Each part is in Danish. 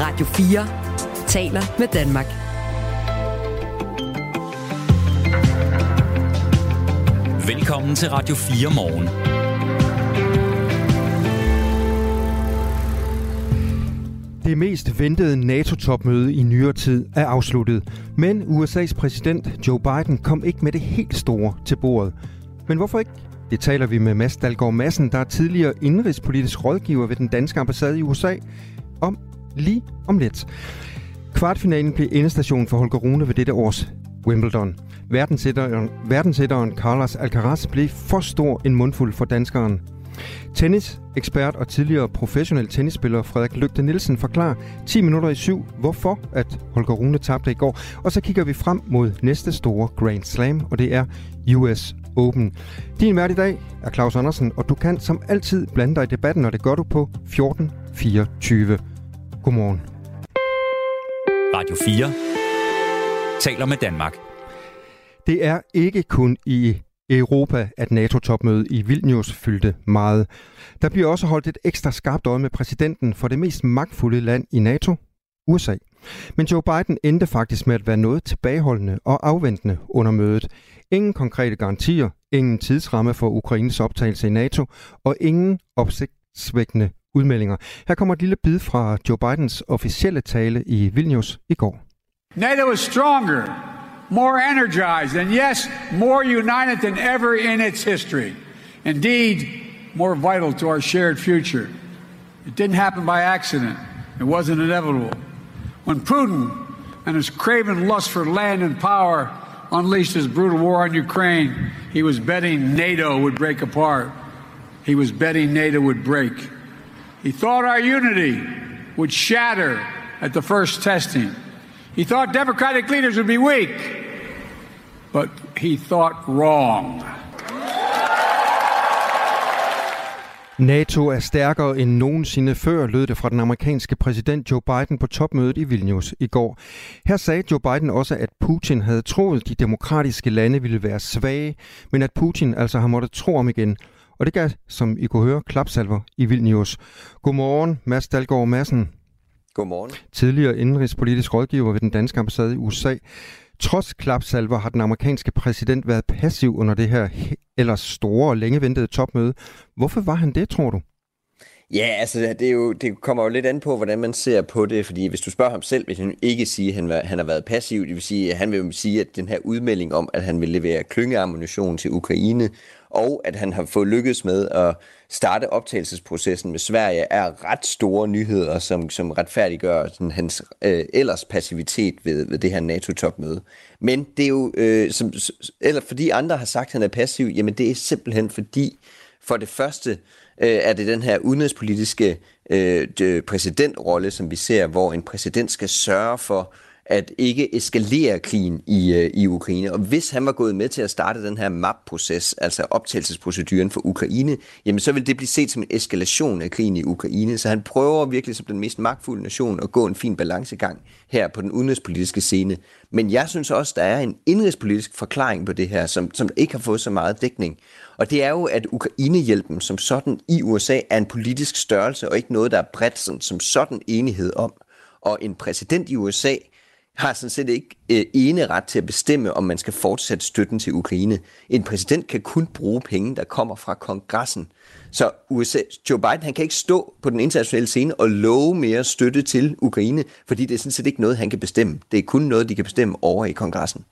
Radio 4 taler med Danmark. Velkommen til Radio 4 morgen. Det mest ventede NATO-topmøde i nyere tid er afsluttet, men USA's præsident Joe Biden kom ikke med det helt store til bordet. Men hvorfor ikke? Det taler vi med Mads Dalgaard Madsen, der er tidligere indrigspolitisk rådgiver ved den danske ambassade i USA, om lige om lidt. Kvartfinalen blev endestation for Holger Rune ved dette års Wimbledon. Verdensætteren, verdensætteren Carlos Alcaraz blev for stor en mundfuld for danskeren. Tennis, ekspert og tidligere professionel tennisspiller Frederik Lygte Nielsen forklarer 10 minutter i syv, hvorfor at Holger Rune tabte i går. Og så kigger vi frem mod næste store Grand Slam, og det er US Open. Din vært i dag er Claus Andersen, og du kan som altid blande dig i debatten, og det gør du på 1424. Godmorgen. Radio 4 taler med Danmark. Det er ikke kun i Europa, at NATO-topmødet i Vilnius fyldte meget. Der bliver også holdt et ekstra skarpt øje med præsidenten for det mest magtfulde land i NATO, USA. Men Joe Biden endte faktisk med at være noget tilbageholdende og afventende under mødet. Ingen konkrete garantier, ingen tidsramme for Ukraines optagelse i NATO og ingen opsigtsvækkende udmeldinger. Her kommer et lille bid fra Joe Bidens officielle tale i Vilnius i går. NATO is stronger, more energized, and yes, more united than ever in its history. Indeed, more vital to our shared future. It didn't happen by accident. It wasn't inevitable. When Putin and his craven lust for land and power unleashed his brutal war on Ukraine, he was betting NATO would break apart. He was betting NATO would break. He thought our unity would shatter at the first testing. He thought democratic leaders would be weak, but he thought wrong. NATO er stærkere end nogensinde før, lød det fra den amerikanske præsident Joe Biden på topmødet i Vilnius i går. Her sagde Joe Biden også, at Putin havde troet, de demokratiske lande ville være svage, men at Putin altså har måttet tro om igen. Og det gav, som I kunne høre, klapsalver i Vilnius. Godmorgen, Mads Dalgaard Madsen. Godmorgen. Tidligere indrigspolitisk rådgiver ved den danske ambassade i USA. Trods klapsalver har den amerikanske præsident været passiv under det her ellers store og længe ventede topmøde. Hvorfor var han det, tror du? Ja, altså det, er jo, det kommer jo lidt an på, hvordan man ser på det, fordi hvis du spørger ham selv, vil han ikke sige, at han, var, han har været passiv. Det vil sige, at han vil jo sige, at den her udmelding om, at han vil levere klyngeammunition til Ukraine, og at han har fået lykkes med at starte optagelsesprocessen med Sverige, er ret store nyheder, som, som retfærdiggør sådan, hans øh, ellers passivitet ved, ved det her NATO-topmøde. Men det er jo, øh, som, eller fordi andre har sagt, at han er passiv, jamen det er simpelthen fordi, for det første øh, er det den her udenrigspolitiske øh, præsidentrolle, som vi ser, hvor en præsident skal sørge for, at ikke eskalere krigen i, øh, i Ukraine. Og hvis han var gået med til at starte den her MAP-proces, altså optagelsesproceduren for Ukraine, jamen så vil det blive set som en eskalation af krigen i Ukraine. Så han prøver virkelig som den mest magtfulde nation at gå en fin balancegang her på den udenrigspolitiske scene. Men jeg synes også, der er en indrigspolitisk forklaring på det her, som, som ikke har fået så meget dækning. Og det er jo, at Ukrainehjælpen som sådan i USA er en politisk størrelse, og ikke noget, der er bredt som, som sådan enighed om. Og en præsident i USA har sådan set ikke øh, ene ret til at bestemme, om man skal fortsætte støtten til Ukraine. En præsident kan kun bruge penge, der kommer fra kongressen. Så USA, Joe Biden han kan ikke stå på den internationale scene og love mere støtte til Ukraine, fordi det er sådan set ikke noget, han kan bestemme. Det er kun noget, de kan bestemme over i kongressen.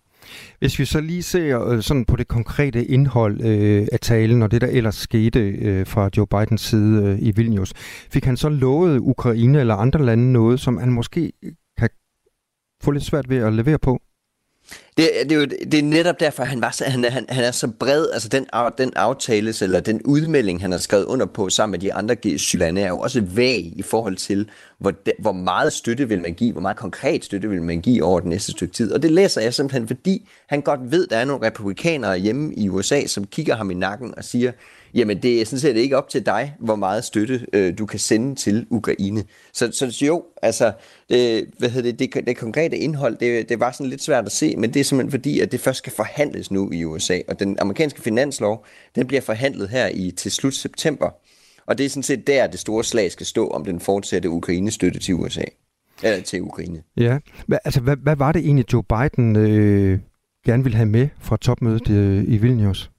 Hvis vi så lige ser øh, sådan på det konkrete indhold øh, af talen, og det der ellers skete øh, fra Joe Bidens side øh, i Vilnius, fik han så lovet Ukraine eller andre lande noget, som han måske få lidt svært ved at levere på? Det, det, er jo, det er netop derfor, han, var så, han, han, han er så bred. Altså den, den aftale, eller den udmelding, han har skrevet under på sammen med de andre G7-lande, er jo også vag i forhold til, hvor, de, hvor meget støtte vil man give, hvor meget konkret støtte vil man give over den næste stykke tid. Og det læser jeg simpelthen, fordi han godt ved, at der er nogle republikanere hjemme i USA, som kigger ham i nakken og siger, jamen det er sådan set ikke op til dig, hvor meget støtte øh, du kan sende til Ukraine. Så, så jo, altså, det, hvad hedder det, det, det konkrete indhold, det, det var sådan lidt svært at se, men det er simpelthen fordi, at det først skal forhandles nu i USA, og den amerikanske finanslov, den bliver forhandlet her i til slut september. Og det er sådan set der, det store slag skal stå om den fortsatte Ukraine-støtte til USA. eller til Ukraine. Ja, Hva, altså hvad, hvad var det egentlig, Joe Biden øh, gerne ville have med fra topmødet øh, i Vilnius?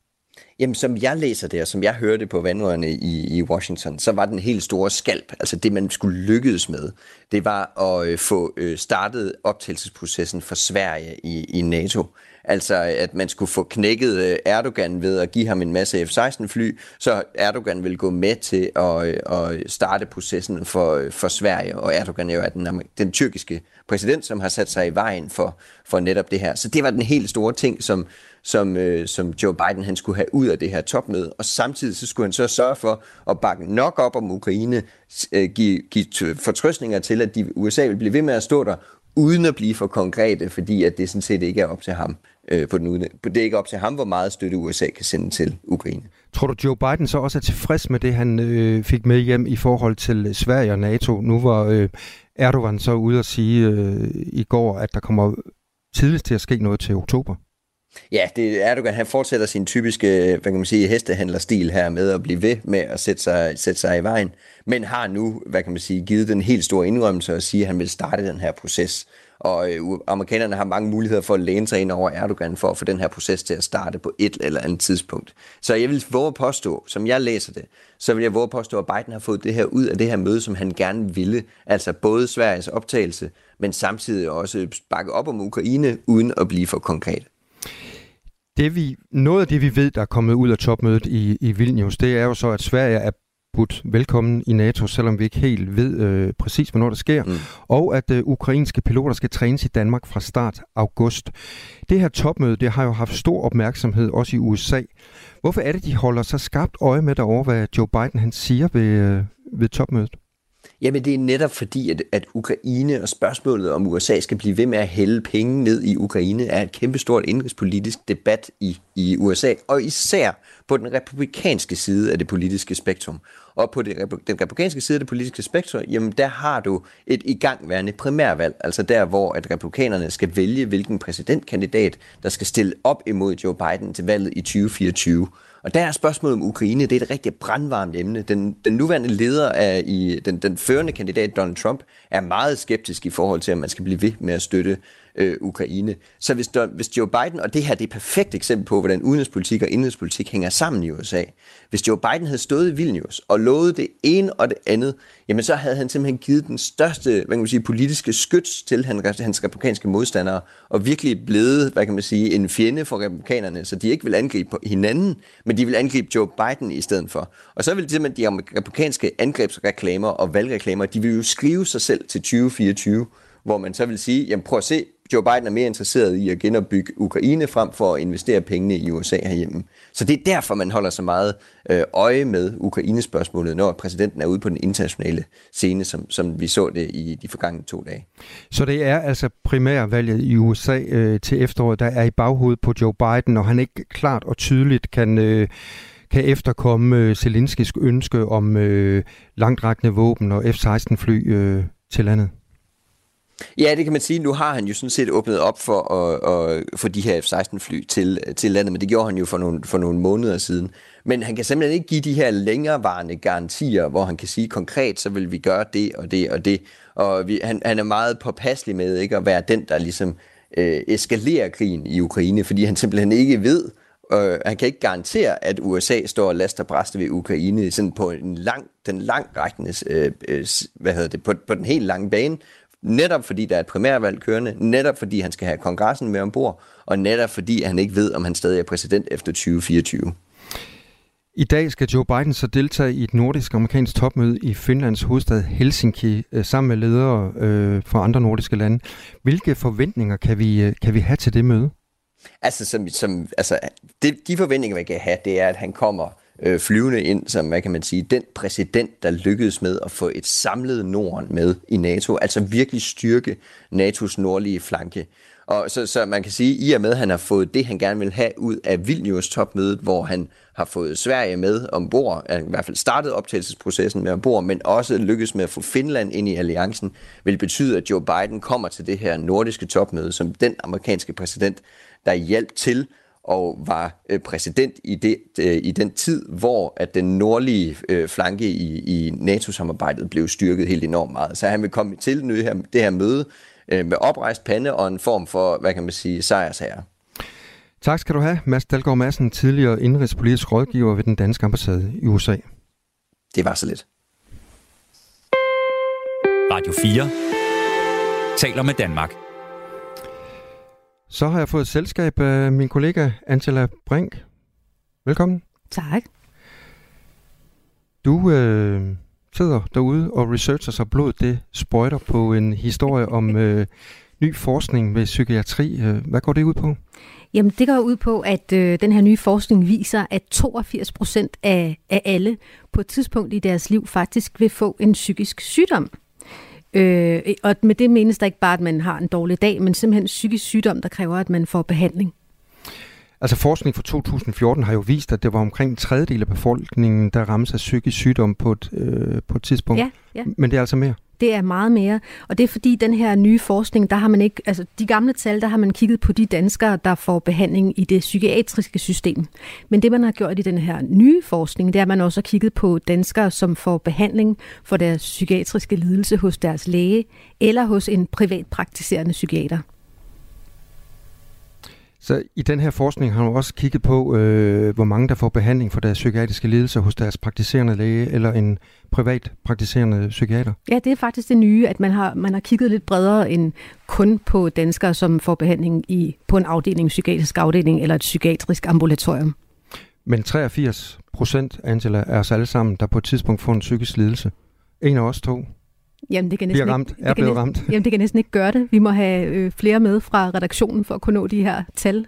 Jamen, som jeg læser det, og som jeg hørte på vandrørene i, i Washington, så var den helt store skalp, altså det, man skulle lykkedes med, det var at øh, få øh, startet optagelsesprocessen for Sverige i, i NATO. Altså, at man skulle få knækket øh, Erdogan ved at give ham en masse F-16-fly, så Erdogan vil gå med til at, øh, at starte processen for, øh, for Sverige. Og Erdogan er jo den, den tyrkiske præsident, som har sat sig i vejen for, for netop det her. Så det var den helt store ting, som, som, øh, som Joe Biden han skulle have ud af det her topmøde. Og samtidig så skulle han så sørge for at bakke nok op om Ukraine, øh, give, give fortrøstninger til, at de, USA vil blive ved med at stå der, uden at blive for konkrete, fordi at det sådan set ikke er op til ham. Øh, på den Det er ikke op til ham, hvor meget støtte USA kan sende til Ukraine. Tror du, Joe Biden så også er tilfreds med det, han øh, fik med hjem i forhold til Sverige og NATO? Nu var øh, Erdogan så ude at sige øh, i går, at der kommer tidligst til at ske noget til oktober. Ja, det er Erdogan, han fortsætter sin typiske, hvad kan man sige, hestehandlerstil her med at blive ved med at sætte sig, sætte sig i vejen, men har nu, hvad kan man sige, givet den helt store indrømmelse og sige, at han vil starte den her proces. Og øh, amerikanerne har mange muligheder for at læne sig ind over Erdogan for at få den her proces til at starte på et eller andet tidspunkt. Så jeg vil våge at påstå, som jeg læser det, så vil jeg våge at påstå, at Biden har fået det her ud af det her møde, som han gerne ville. Altså både Sveriges optagelse, men samtidig også bakke op om Ukraine, uden at blive for konkret. Det vi, noget af det, vi ved, der er kommet ud af topmødet i, i Vilnius, det er jo så, at Sverige er budt velkommen i NATO, selvom vi ikke helt ved øh, præcis, hvornår det sker, mm. og at øh, ukrainske piloter skal trænes i Danmark fra start august. Det her topmøde, det har jo haft stor opmærksomhed også i USA. Hvorfor er det, de holder så skarpt øje med derovre, hvad Joe Biden han siger ved, øh, ved topmødet? Jamen det er netop fordi, at, at Ukraine og spørgsmålet om USA skal blive ved med at hælde penge ned i Ukraine, er et kæmpestort indrigspolitisk debat i, i USA, og især på den republikanske side af det politiske spektrum. Og på det, den republikanske side af det politiske spektrum, jamen der har du et igangværende primærvalg, altså der, hvor at republikanerne skal vælge, hvilken præsidentkandidat, der skal stille op imod Joe Biden til valget i 2024. Og der er spørgsmålet om Ukraine, det er et rigtig brandvarmt emne. Den, den nuværende leder af i den, den førende kandidat, Donald Trump, er meget skeptisk i forhold til, at man skal blive ved med at støtte øh, Ukraine. Så hvis, der, hvis Joe Biden, og det her det er et perfekt eksempel på, hvordan udenrigspolitik og indrigspolitik hænger sammen i USA. Hvis Joe Biden havde stået i Vilnius og lovet det ene og det andet, jamen så havde han simpelthen givet den største hvad kan man sige, politiske skyts til hans republikanske modstandere, og virkelig blevet, hvad kan man sige, en fjende for republikanerne, så de ikke vil angribe hinanden, men de vil angribe Joe Biden i stedet for. Og så vil simpelthen de republikanske angrebsreklamer og valgreklamer, de vil jo skrive sig selv til 2024, hvor man så vil sige, jamen prøv at se, Joe Biden er mere interesseret i at genopbygge Ukraine frem for at investere pengene i USA herhjemme. Så det er derfor, man holder så meget øh, øje med Ukraine-spørgsmålet, når præsidenten er ude på den internationale scene, som, som vi så det i de forgangne to dage. Så det er altså primærvalget i USA øh, til efteråret, der er i baghovedet på Joe Biden, og han ikke klart og tydeligt kan... Øh, kan efterkomme øh, Zelenskis ønske om øh, langtrækkende våben og F-16-fly øh, til landet? Ja, det kan man sige. Nu har han jo sådan set åbnet op for at, at få de her F-16-fly til, til landet, men det gjorde han jo for nogle, for nogle måneder siden. Men han kan simpelthen ikke give de her længerevarende garantier, hvor han kan sige konkret, så vil vi gøre det og det og det. Og vi, han, han er meget påpasselig med ikke at være den, der ligesom øh, eskalerer krigen i Ukraine, fordi han simpelthen ikke ved, Øh, han kan ikke garantere, at USA står og laster bræste ved Ukraine sådan på en lang, den lang rækkende, øh, øh, hvad hedder det, på, på den helt lange bane, Netop fordi der er et primærvalg kørende, netop fordi han skal have kongressen med ombord, og netop fordi han ikke ved, om han stadig er præsident efter 2024. I dag skal Joe Biden så deltage i et nordisk-amerikansk topmøde i Finlands hovedstad Helsinki øh, sammen med ledere øh, fra andre nordiske lande. Hvilke forventninger kan vi, øh, kan vi have til det møde? Altså, som, som, altså det, de forventninger, vi kan have, det er, at han kommer øh, flyvende ind som, hvad kan man sige, den præsident, der lykkedes med at få et samlet Norden med i NATO, altså virkelig styrke NATO's nordlige flanke. Og så, så man kan sige, i og med, at han har fået det, han gerne vil have ud af Vilnius topmødet, hvor han har fået Sverige med ombord, i hvert fald startet optagelsesprocessen med ombord, men også lykkedes med at få Finland ind i alliancen, vil betyde, at Joe Biden kommer til det her nordiske topmøde som den amerikanske præsident, der hjalp til og var øh, præsident i, det, øh, i den tid, hvor at den nordlige øh, flanke i, i NATO-samarbejdet blev styrket helt enormt meget. Så han vil komme til det her, det her møde øh, med oprejst pande og en form for, hvad kan man sige, sejrsherre. Tak skal du have, Mads Dalgaard Madsen, tidligere indrigspolitisk rådgiver ved den danske ambassade i USA. Det var så lidt. Radio 4 taler med Danmark. Så har jeg fået selskab af min kollega Angela Brink. Velkommen. Tak. Du øh, sidder derude og researcher sig blod, det sprøjter på en historie om øh, ny forskning ved psykiatri. Øh, hvad går det ud på? Jamen, det går ud på, at øh, den her nye forskning viser, at 82 procent af, af alle på et tidspunkt i deres liv faktisk vil få en psykisk sygdom. Øh, og med det menes der ikke bare, at man har en dårlig dag, men simpelthen psykisk sygdom, der kræver, at man får behandling. Altså forskning fra 2014 har jo vist, at det var omkring en tredjedel af befolkningen, der rammes af psykisk sygdom på et, øh, på et tidspunkt. Ja, ja. Men det er altså mere? Det er meget mere, og det er fordi den her nye forskning, der har man ikke, altså de gamle tal, der har man kigget på de danskere, der får behandling i det psykiatriske system. Men det man har gjort i den her nye forskning, det er, at man også har kigget på danskere, som får behandling for deres psykiatriske lidelse hos deres læge eller hos en privat praktiserende psykiater. Så i den her forskning har du også kigget på, øh, hvor mange der får behandling for deres psykiatriske lidelser hos deres praktiserende læge eller en privat praktiserende psykiater? Ja, det er faktisk det nye, at man har, man har kigget lidt bredere end kun på danskere, som får behandling i, på en afdeling, en psykiatrisk afdeling eller et psykiatrisk ambulatorium. Men 83 procent, Angela, er os alle sammen, der på et tidspunkt får en psykisk lidelse. En af os to. Jamen, det kan næsten ramt. Ikke, er det kan blevet næsten, ramt. Jamen, det kan næsten ikke gøre det. Vi må have øh, flere med fra redaktionen for at kunne nå de her tal.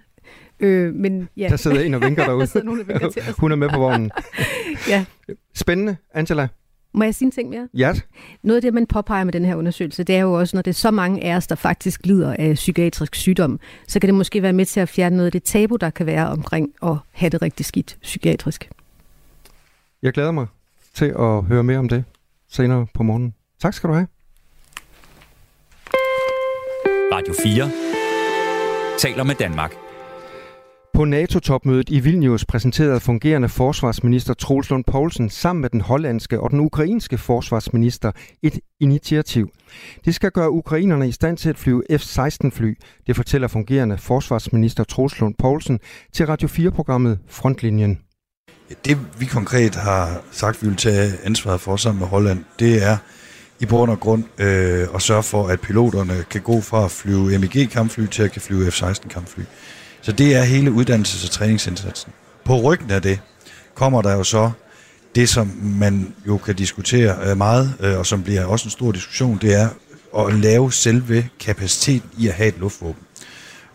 Øh, men ja. Der sidder en og vinker derude. der sidder nogen, der vinker til os. Hun er med på vognen. ja. Spændende, Angela. Må jeg sige en ting mere? Ja. Noget af det, man påpeger med den her undersøgelse, det er jo også, når det er så mange af os, der faktisk lider af psykiatrisk sygdom, så kan det måske være med til at fjerne noget af det tabu, der kan være omkring at have det rigtig skidt psykiatrisk. Jeg glæder mig til at høre mere om det senere på morgenen. Tak skal du have. Radio 4 taler med Danmark. På NATO-topmødet i Vilnius præsenterede fungerende forsvarsminister Troels Lund Poulsen sammen med den hollandske og den ukrainske forsvarsminister et initiativ. Det skal gøre ukrainerne i stand til at flyve F-16-fly, det fortæller fungerende forsvarsminister Troels Lund Poulsen til Radio 4-programmet Frontlinjen. Det vi konkret har sagt, vi vil tage ansvaret for sammen med Holland, det er i bund og grund øh, og sørge for, at piloterne kan gå fra at flyve MEG-kampfly til at kan flyve F-16-kampfly. Så det er hele uddannelses- og træningsindsatsen. På ryggen af det kommer der jo så det, som man jo kan diskutere øh, meget, øh, og som bliver også en stor diskussion, det er at lave selve kapaciteten i at have et luftvåben,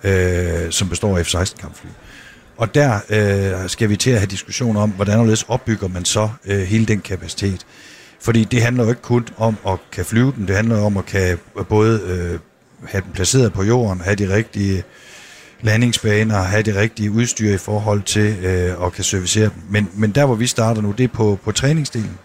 øh, som består af F-16-kampfly. Og der øh, skal vi til at have diskussion om, hvordan opbygger man så øh, hele den kapacitet. Fordi det handler jo ikke kun om at kan flyve dem, det handler om at kan både øh, have dem placeret på jorden, have de rigtige landingsbaner, have det rigtige udstyr i forhold til øh, at kan servicere dem. Men, men der, hvor vi starter nu, det er på, på træningsdelen.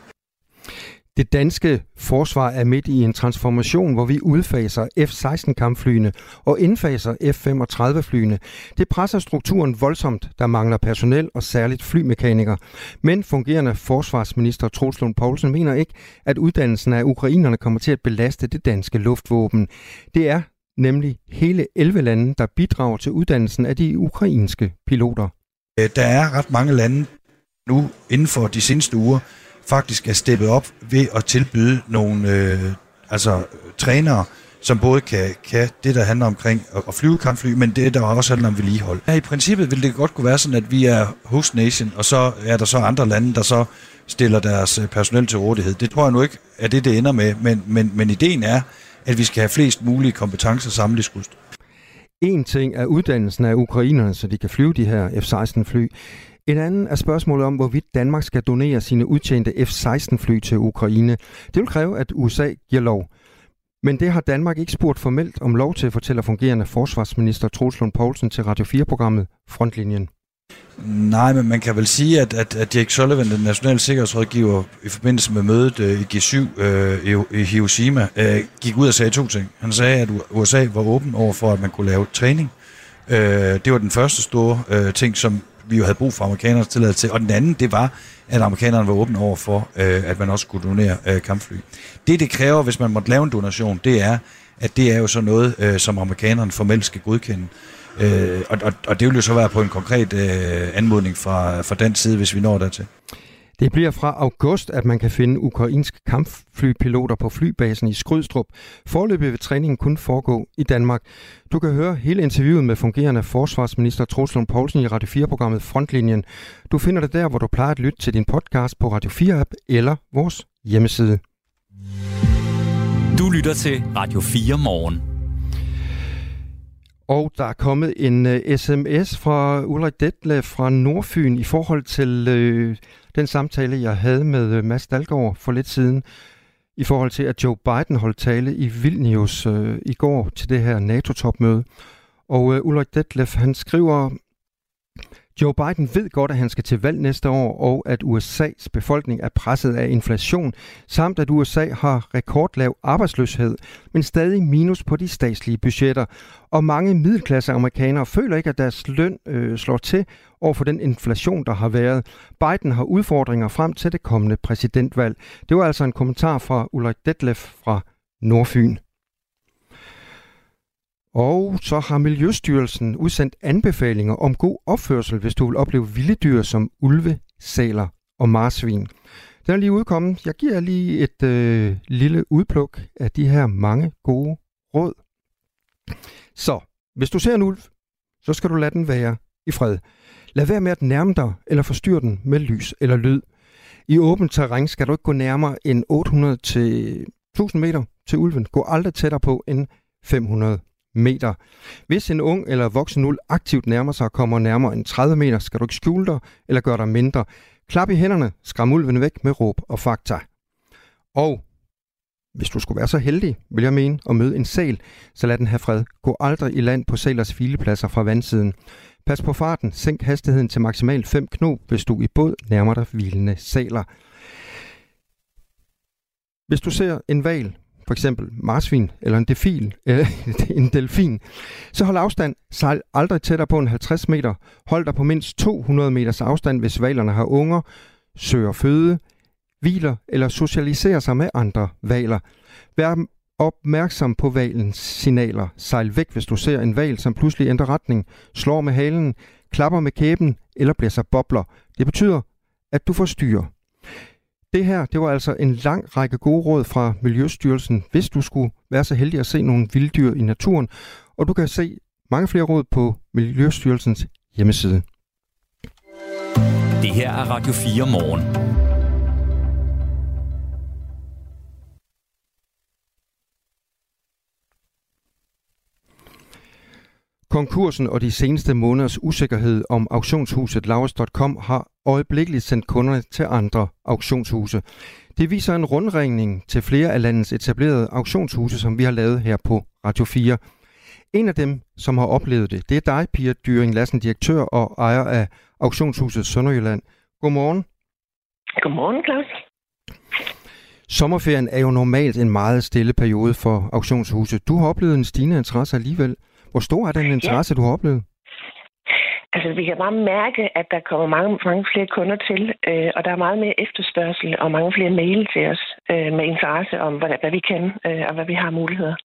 Det danske forsvar er midt i en transformation, hvor vi udfaser F-16-kampflyene og indfaser F-35-flyene. Det presser strukturen voldsomt, der mangler personel og særligt flymekanikere. Men fungerende forsvarsminister Troels Lund Poulsen mener ikke, at uddannelsen af ukrainerne kommer til at belaste det danske luftvåben. Det er nemlig hele 11 lande, der bidrager til uddannelsen af de ukrainske piloter. Øh, der er ret mange lande nu inden for de seneste uger, faktisk er steppet op ved at tilbyde nogle øh, altså, trænere, som både kan, kan det, der handler omkring at flyve kampfly, men det, der også handler om vedligehold. Ja, I princippet vil det godt kunne være sådan, at vi er host nation, og så er der så andre lande, der så stiller deres personel til rådighed. Det tror jeg nu ikke er det, det ender med, men, men, men ideen er, at vi skal have flest mulige kompetencer samlet i skust. En ting er uddannelsen af ukrainerne, så de kan flyve de her F-16-fly. En anden er spørgsmålet om, hvorvidt Danmark skal donere sine udtjente F-16-fly til Ukraine. Det vil kræve, at USA giver lov. Men det har Danmark ikke spurgt formelt om lov til, fortæller fungerende forsvarsminister Troels Lund Poulsen til Radio 4-programmet Frontlinjen. Nej, men man kan vel sige, at, at, at Jake Sullivan, den nationale sikkerhedsrådgiver, i forbindelse med mødet øh, i G7 øh, i, i Hiroshima, øh, gik ud og sagde to ting. Han sagde, at USA var åben over for, at man kunne lave træning Øh, det var den første store øh, ting, som vi jo havde brug for amerikanernes tilladelse til. Og den anden, det var, at amerikanerne var åbne over for, øh, at man også kunne donere øh, kampfly. Det, det kræver, hvis man måtte lave en donation, det er, at det er jo så noget, øh, som amerikanerne formelt skal godkende. Øh, og, og, og det vil jo så være på en konkret øh, anmodning fra, fra den side, hvis vi når dertil. Det bliver fra august, at man kan finde ukrainske kampflypiloter på flybasen i Skrydstrup. Forløbet vil træningen kun foregå i Danmark. Du kan høre hele interviewet med fungerende forsvarsminister Troels Lund Poulsen i Radio 4-programmet Frontlinjen. Du finder det der, hvor du plejer at lytte til din podcast på Radio 4-app eller vores hjemmeside. Du lytter til Radio 4 morgen. Og der er kommet en uh, øh, sms fra Ulrik Detle fra Nordfyn i forhold til uh, den samtale, jeg havde med uh, Mads Dalgaard for lidt siden, i forhold til, at Joe Biden holdt tale i Vilnius uh, i går til det her NATO-topmøde. Og uh, Ulrik Detlef, han skriver, Joe Biden ved godt, at han skal til valg næste år, og at USA's befolkning er presset af inflation, samt at USA har rekordlav arbejdsløshed, men stadig minus på de statslige budgetter. Og mange middelklasse amerikanere føler ikke, at deres løn øh, slår til over for den inflation, der har været. Biden har udfordringer frem til det kommende præsidentvalg. Det var altså en kommentar fra Ulrik Detlef fra Nordfyn. Og så har Miljøstyrelsen udsendt anbefalinger om god opførsel, hvis du vil opleve vilde dyr som ulve, sæler og marsvin. Den er lige udkommet. Jeg giver lige et øh, lille udpluk af de her mange gode råd. Så, hvis du ser en ulv, så skal du lade den være i fred. Lad være med at nærme dig eller forstyrre den med lys eller lyd. I åbent terræn skal du ikke gå nærmere end 800 til 1000 meter til ulven. Gå aldrig tættere på end 500 meter. Hvis en ung eller voksen uld aktivt nærmer sig og kommer nærmere end 30 meter, skal du ikke skjule dig eller gøre dig mindre. Klap i hænderne, skram ulven væk med råb og fakta. Og hvis du skulle være så heldig, vil jeg mene, at møde en sal, så lad den have fred. Gå aldrig i land på salers filepladser fra vandsiden. Pas på farten, sænk hastigheden til maksimalt 5 knop, hvis du i båd nærmer dig hvilende saler. Hvis du ser en val, for eksempel marsvin eller en delfin, øh, en delfin, så hold afstand. Sejl aldrig tættere på en 50 meter. Hold dig på mindst 200 meters afstand, hvis valerne har unger, søger føde, hviler eller socialiserer sig med andre valer. Vær opmærksom på valens signaler. Sejl væk, hvis du ser en val, som pludselig ændrer retning, slår med halen, klapper med kæben eller blæser bobler. Det betyder, at du forstyrrer. Det her, det var altså en lang række gode råd fra Miljøstyrelsen, hvis du skulle være så heldig at se nogle vilddyr i naturen. Og du kan se mange flere råd på Miljøstyrelsens hjemmeside. Det her er Radio 4 morgen. Konkursen og de seneste måneders usikkerhed om auktionshuset Laurits.com har øjeblikkeligt sendt kunderne til andre auktionshuse. Det viser en rundringning til flere af landets etablerede auktionshuse, som vi har lavet her på Radio 4. En af dem, som har oplevet det, det er dig, Pia Dyring Lassen, direktør og ejer af auktionshuset Sønderjylland. Godmorgen. Godmorgen, Claus. Sommerferien er jo normalt en meget stille periode for auktionshuse. Du har oplevet en stigende interesse alligevel. Hvor stor er den interesse, ja. du har oplevet? Altså, vi kan bare mærke, at der kommer mange, mange flere kunder til, øh, og der er meget mere efterspørgsel og mange flere mail til os øh, med interesse om, hvad, hvad vi kan øh, og hvad vi har muligheder.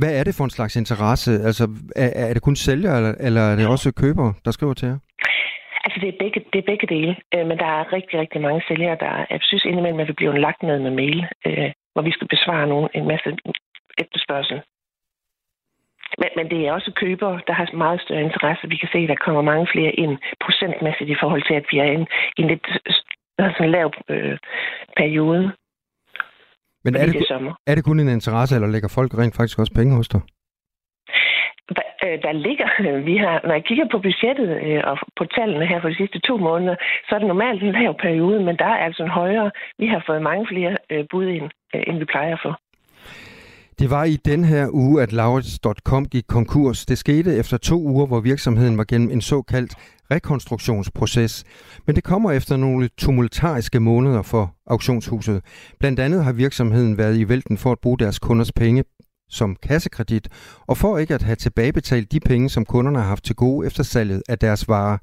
Hvad er det for en slags interesse? Altså, er, er det kun sælgere, eller, eller er det også købere, der skriver til jer? Altså, det er begge, det er begge dele, øh, men der er rigtig, rigtig mange sælgere, der jeg synes indimellem, at vi bliver lagt ned med mail, øh, hvor vi skal besvare nogen, en masse efterspørgsel. Men, men det er også købere, der har meget større interesse. Vi kan se, at der kommer mange flere ind procentmæssigt i forhold til, at vi er i en, en lidt sådan lav øh, periode. Men er det, det er det kun en interesse, eller lægger folk rent faktisk også penge hos dig? Øh, der ligger, vi har, når jeg kigger på budgettet øh, og på tallene her for de sidste to måneder, så er det normalt en lav periode, men der er altså en højere. Vi har fået mange flere øh, bud ind, end vi plejer at få. Det var i den her uge, at Laurits.com gik konkurs. Det skete efter to uger, hvor virksomheden var gennem en såkaldt rekonstruktionsproces. Men det kommer efter nogle tumultariske måneder for auktionshuset. Blandt andet har virksomheden været i vælten for at bruge deres kunders penge som kassekredit, og for ikke at have tilbagebetalt de penge, som kunderne har haft til gode efter salget af deres varer.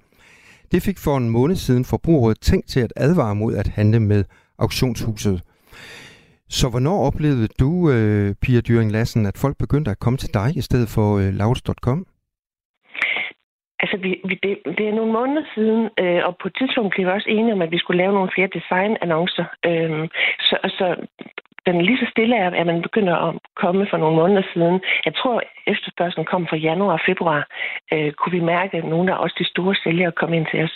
Det fik for en måned siden forbrugerrådet tænkt til at advare mod at handle med auktionshuset. Så hvornår oplevede du, øh, Pia Dyring Lassen, at folk begyndte at komme til dig i stedet for øh, Louds.com? Altså, vi, vi, det, det er nogle måneder siden, øh, og på et tidspunkt blev vi også enige om, at vi skulle lave nogle flere designannoncer. Øh, så, så den lige så stille er, at man begynder at komme for nogle måneder siden. Jeg tror, efterspørgselen kom fra januar og februar. Øh, kunne vi mærke, at nogle af os de store sælgere kom ind til os.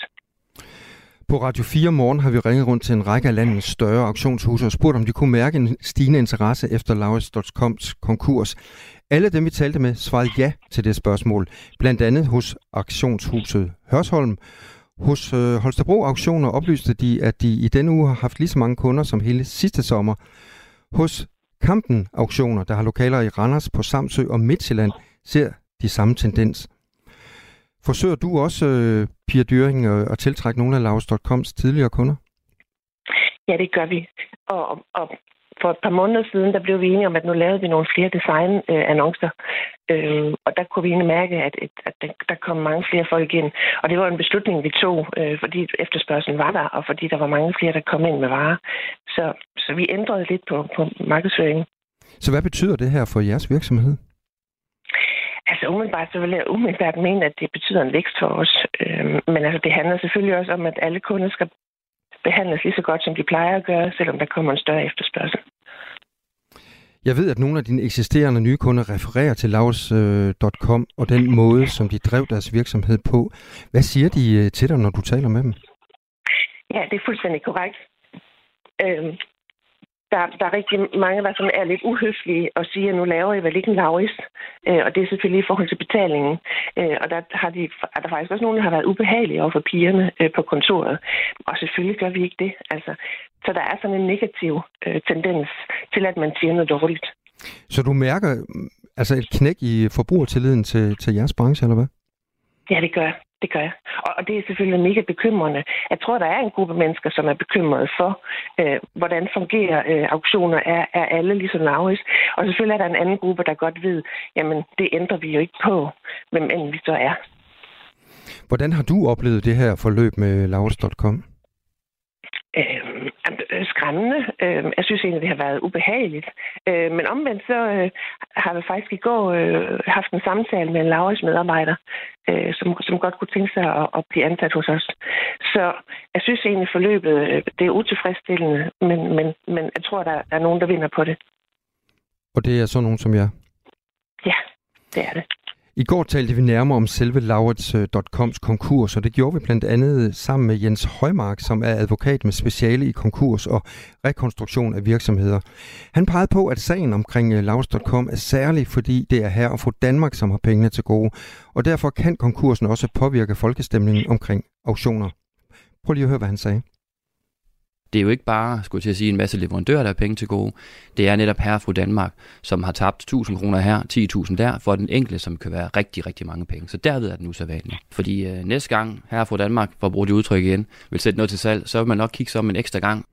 På Radio 4 morgen har vi ringet rundt til en række af landets større auktionshuse og spurgt, om de kunne mærke en stigende interesse efter Laurits.coms konkurs. Alle dem, vi talte med, svarede ja til det spørgsmål. Blandt andet hos auktionshuset Hørsholm. Hos øh, Holstebro Auktioner oplyste de, at de i denne uge har haft lige så mange kunder som hele sidste sommer. Hos Kampen Auktioner, der har lokaler i Randers på Samsø og Midtjylland, ser de samme tendens. Forsøger du også, øh, Pia Dyring, øh, at tiltrække nogle af Laus.coms tidligere kunder? Ja, det gør vi. Og, og for et par måneder siden, der blev vi enige om, at nu lavede vi nogle flere designannoncer. Øh, og der kunne vi egentlig mærke, at, at der kom mange flere folk ind. Og det var en beslutning, vi tog, øh, fordi efterspørgselen var der, og fordi der var mange flere, der kom ind med varer. Så, så vi ændrede lidt på, på markedsføringen. Så hvad betyder det her for jeres virksomhed? Altså umiddelbart så vil jeg umiddelbart mene, at det betyder en vækst for os. Øhm, men altså, det handler selvfølgelig også om, at alle kunder skal behandles lige så godt, som de plejer at gøre, selvom der kommer en større efterspørgsel. Jeg ved, at nogle af dine eksisterende nye kunder refererer til Laus.com øh, og den måde, som de drev deres virksomhed på. Hvad siger de øh, til dig, når du taler med dem? Ja, det er fuldstændig korrekt. Øhm, der, der er rigtig mange, der sådan er lidt uhøflige og siger, at nu laver I vel ikke en lavris. Øh, og det er selvfølgelig i forhold til betalingen. Øh, og der, har de, er der faktisk også nogen, der har været ubehagelige over for pigerne øh, på kontoret. Og selvfølgelig gør vi ikke det. Altså, så der er sådan en negativ øh, tendens til, at man siger noget dårligt. Så du mærker altså et knæk i forbrugertilliden til, til jeres branche, eller hvad? Ja, det gør det gør jeg. Og, og det er selvfølgelig mega bekymrende. Jeg tror, der er en gruppe mennesker, som er bekymrede for, øh, hvordan fungerer øh, auktioner. Er, er alle ligesom Lauris? Og selvfølgelig er der en anden gruppe, der godt ved, jamen det ændrer vi jo ikke på, hvem end vi så er. Hvordan har du oplevet det her forløb med Lauris.com? Øhm, øh, skræmmende. Øh, jeg synes egentlig, det har været ubehageligt. Øh, men omvendt så øh, har vi faktisk i går øh, haft en samtale med en Lauris medarbejder, øh, som, som godt kunne tænke sig at, at blive ansat hos os. Så jeg synes egentlig, forløbet øh, det er utilfredsstillende, men, men, men jeg tror, der er nogen, der vinder på det. Og det er så nogen som jeg? Ja, det er det. I går talte vi nærmere om selve Laurits.coms øh, konkurs, og det gjorde vi blandt andet sammen med Jens Højmark, som er advokat med speciale i konkurs og rekonstruktion af virksomheder. Han pegede på, at sagen omkring øh, Laurits.com er særlig, fordi det er her og få Danmark, som har pengene til gode, og derfor kan konkursen også påvirke folkestemningen omkring auktioner. Prøv lige at høre, hvad han sagde det er jo ikke bare, skulle jeg til at sige, en masse leverandører, der har penge til gode. Det er netop herre fru Danmark, som har tabt 1000 kroner her, 10.000 der, for den enkelte, som kan være rigtig, rigtig mange penge. Så derved er den usædvanlig. Fordi øh, næste gang herre fru Danmark, for at bruge det udtryk igen, vil sætte noget til salg, så vil man nok kigge sig om en ekstra gang.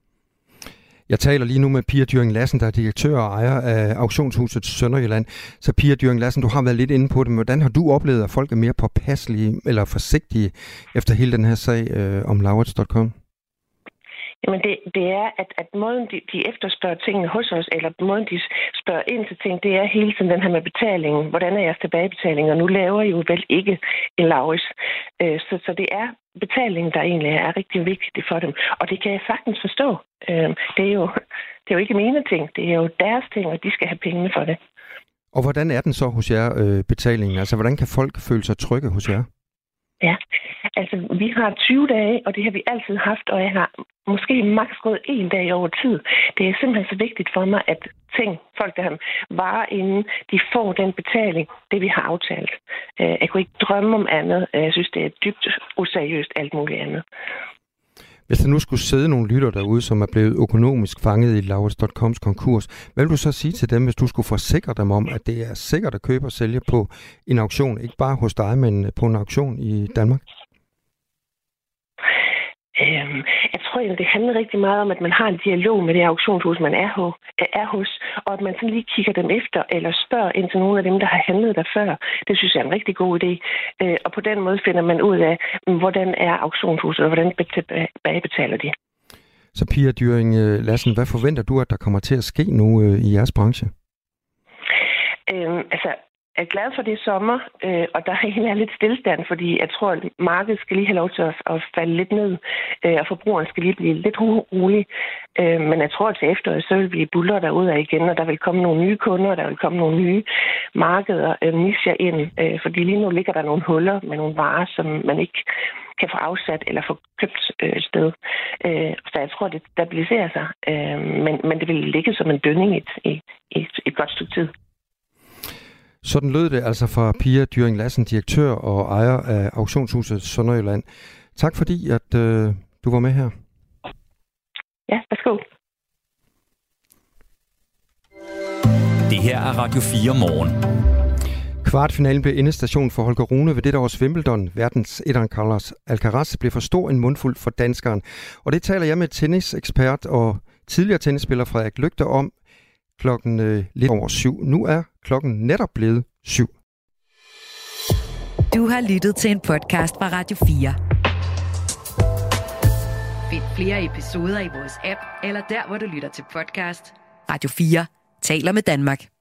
Jeg taler lige nu med Pia Dyring Lassen, der er direktør og ejer af auktionshuset Sønderjylland. Så Pia Dyring Lassen, du har været lidt inde på det, men hvordan har du oplevet, at folk er mere påpasselige eller forsigtige efter hele den her sag øh, om Laurits.com? Jamen det, det er, at, at måden de, de efterspørger tingene hos os, eller måden de spørger ind til ting, det er hele tiden den her med betalingen. Hvordan er jeres tilbagebetaling? Og nu laver I jo vel ikke en lavis. Øh, så, så det er betalingen, der egentlig er rigtig vigtigt for dem. Og det kan jeg sagtens forstå. Øh, det, er jo, det er jo ikke mine ting. Det er jo deres ting, og de skal have pengene for det. Og hvordan er den så hos jer, øh, betalingen? Altså, hvordan kan folk føle sig trygge hos jer? Ja, altså vi har 20 dage, og det har vi altid haft, og jeg har måske maks gået en dag over tid. Det er simpelthen så vigtigt for mig, at ting, folk der har varer inden, de får den betaling, det vi har aftalt. Øh, jeg kunne ikke drømme om andet. Jeg synes, det er dybt useriøst alt muligt andet. Hvis der nu skulle sidde nogle lytter derude, som er blevet økonomisk fanget i Laurits.coms konkurs, hvad vil du så sige til dem, hvis du skulle forsikre dem om, at det er sikkert at købe og sælge på en auktion, ikke bare hos dig, men på en auktion i Danmark? Øhm, jeg tror egentlig, det handler rigtig meget om, at man har en dialog med det auktionshus, man er, ho- er hos, og at man sådan lige kigger dem efter, eller spørger ind til nogle af dem, der har handlet der før. Det synes jeg er en rigtig god idé. Øh, og på den måde finder man ud af, mm, hvordan er auktionshuset, og hvordan bagbetaler de. Så Pia Dyring Lassen, hvad forventer du, at der kommer til at ske nu øh, i jeres branche? Øhm, altså, er glad for det sommer, øh, og der egentlig er lidt stillestand, fordi jeg tror, at markedet skal lige have lov til at, at falde lidt ned, øh, og forbrugeren skal lige blive lidt rolig. Øh, men jeg tror, at til efteråret, så vil vi buller derude af igen, og der vil komme nogle nye kunder, og der vil komme nogle nye markeder, øh, nischer ind, øh, fordi lige nu ligger der nogle huller med nogle varer, som man ikke kan få afsat eller få købt øh, et sted. Øh, så jeg tror, det stabiliserer sig, øh, men, men det vil ligge som en dønning i et, i et, et godt stykke tid. Sådan lød det altså fra Pia Dyring Lassen, direktør og ejer af auktionshuset Sønderjylland. Tak fordi, at øh, du var med her. Ja, værsgo. Det her er Radio 4 morgen. Kvartfinalen blev endestation for Holger Rune ved det års Wimbledon. Verdens etteren Carlos Alcaraz blev for stor en mundfuld for danskeren. Og det taler jeg med tennisekspert og tidligere tennisspiller Frederik Lygter om klokken øh, lidt over syv. Nu er klokken netop blevet syv. Du har lyttet til en podcast fra Radio 4. Find flere episoder i vores app, eller der, hvor du lytter til podcast. Radio 4 taler med Danmark.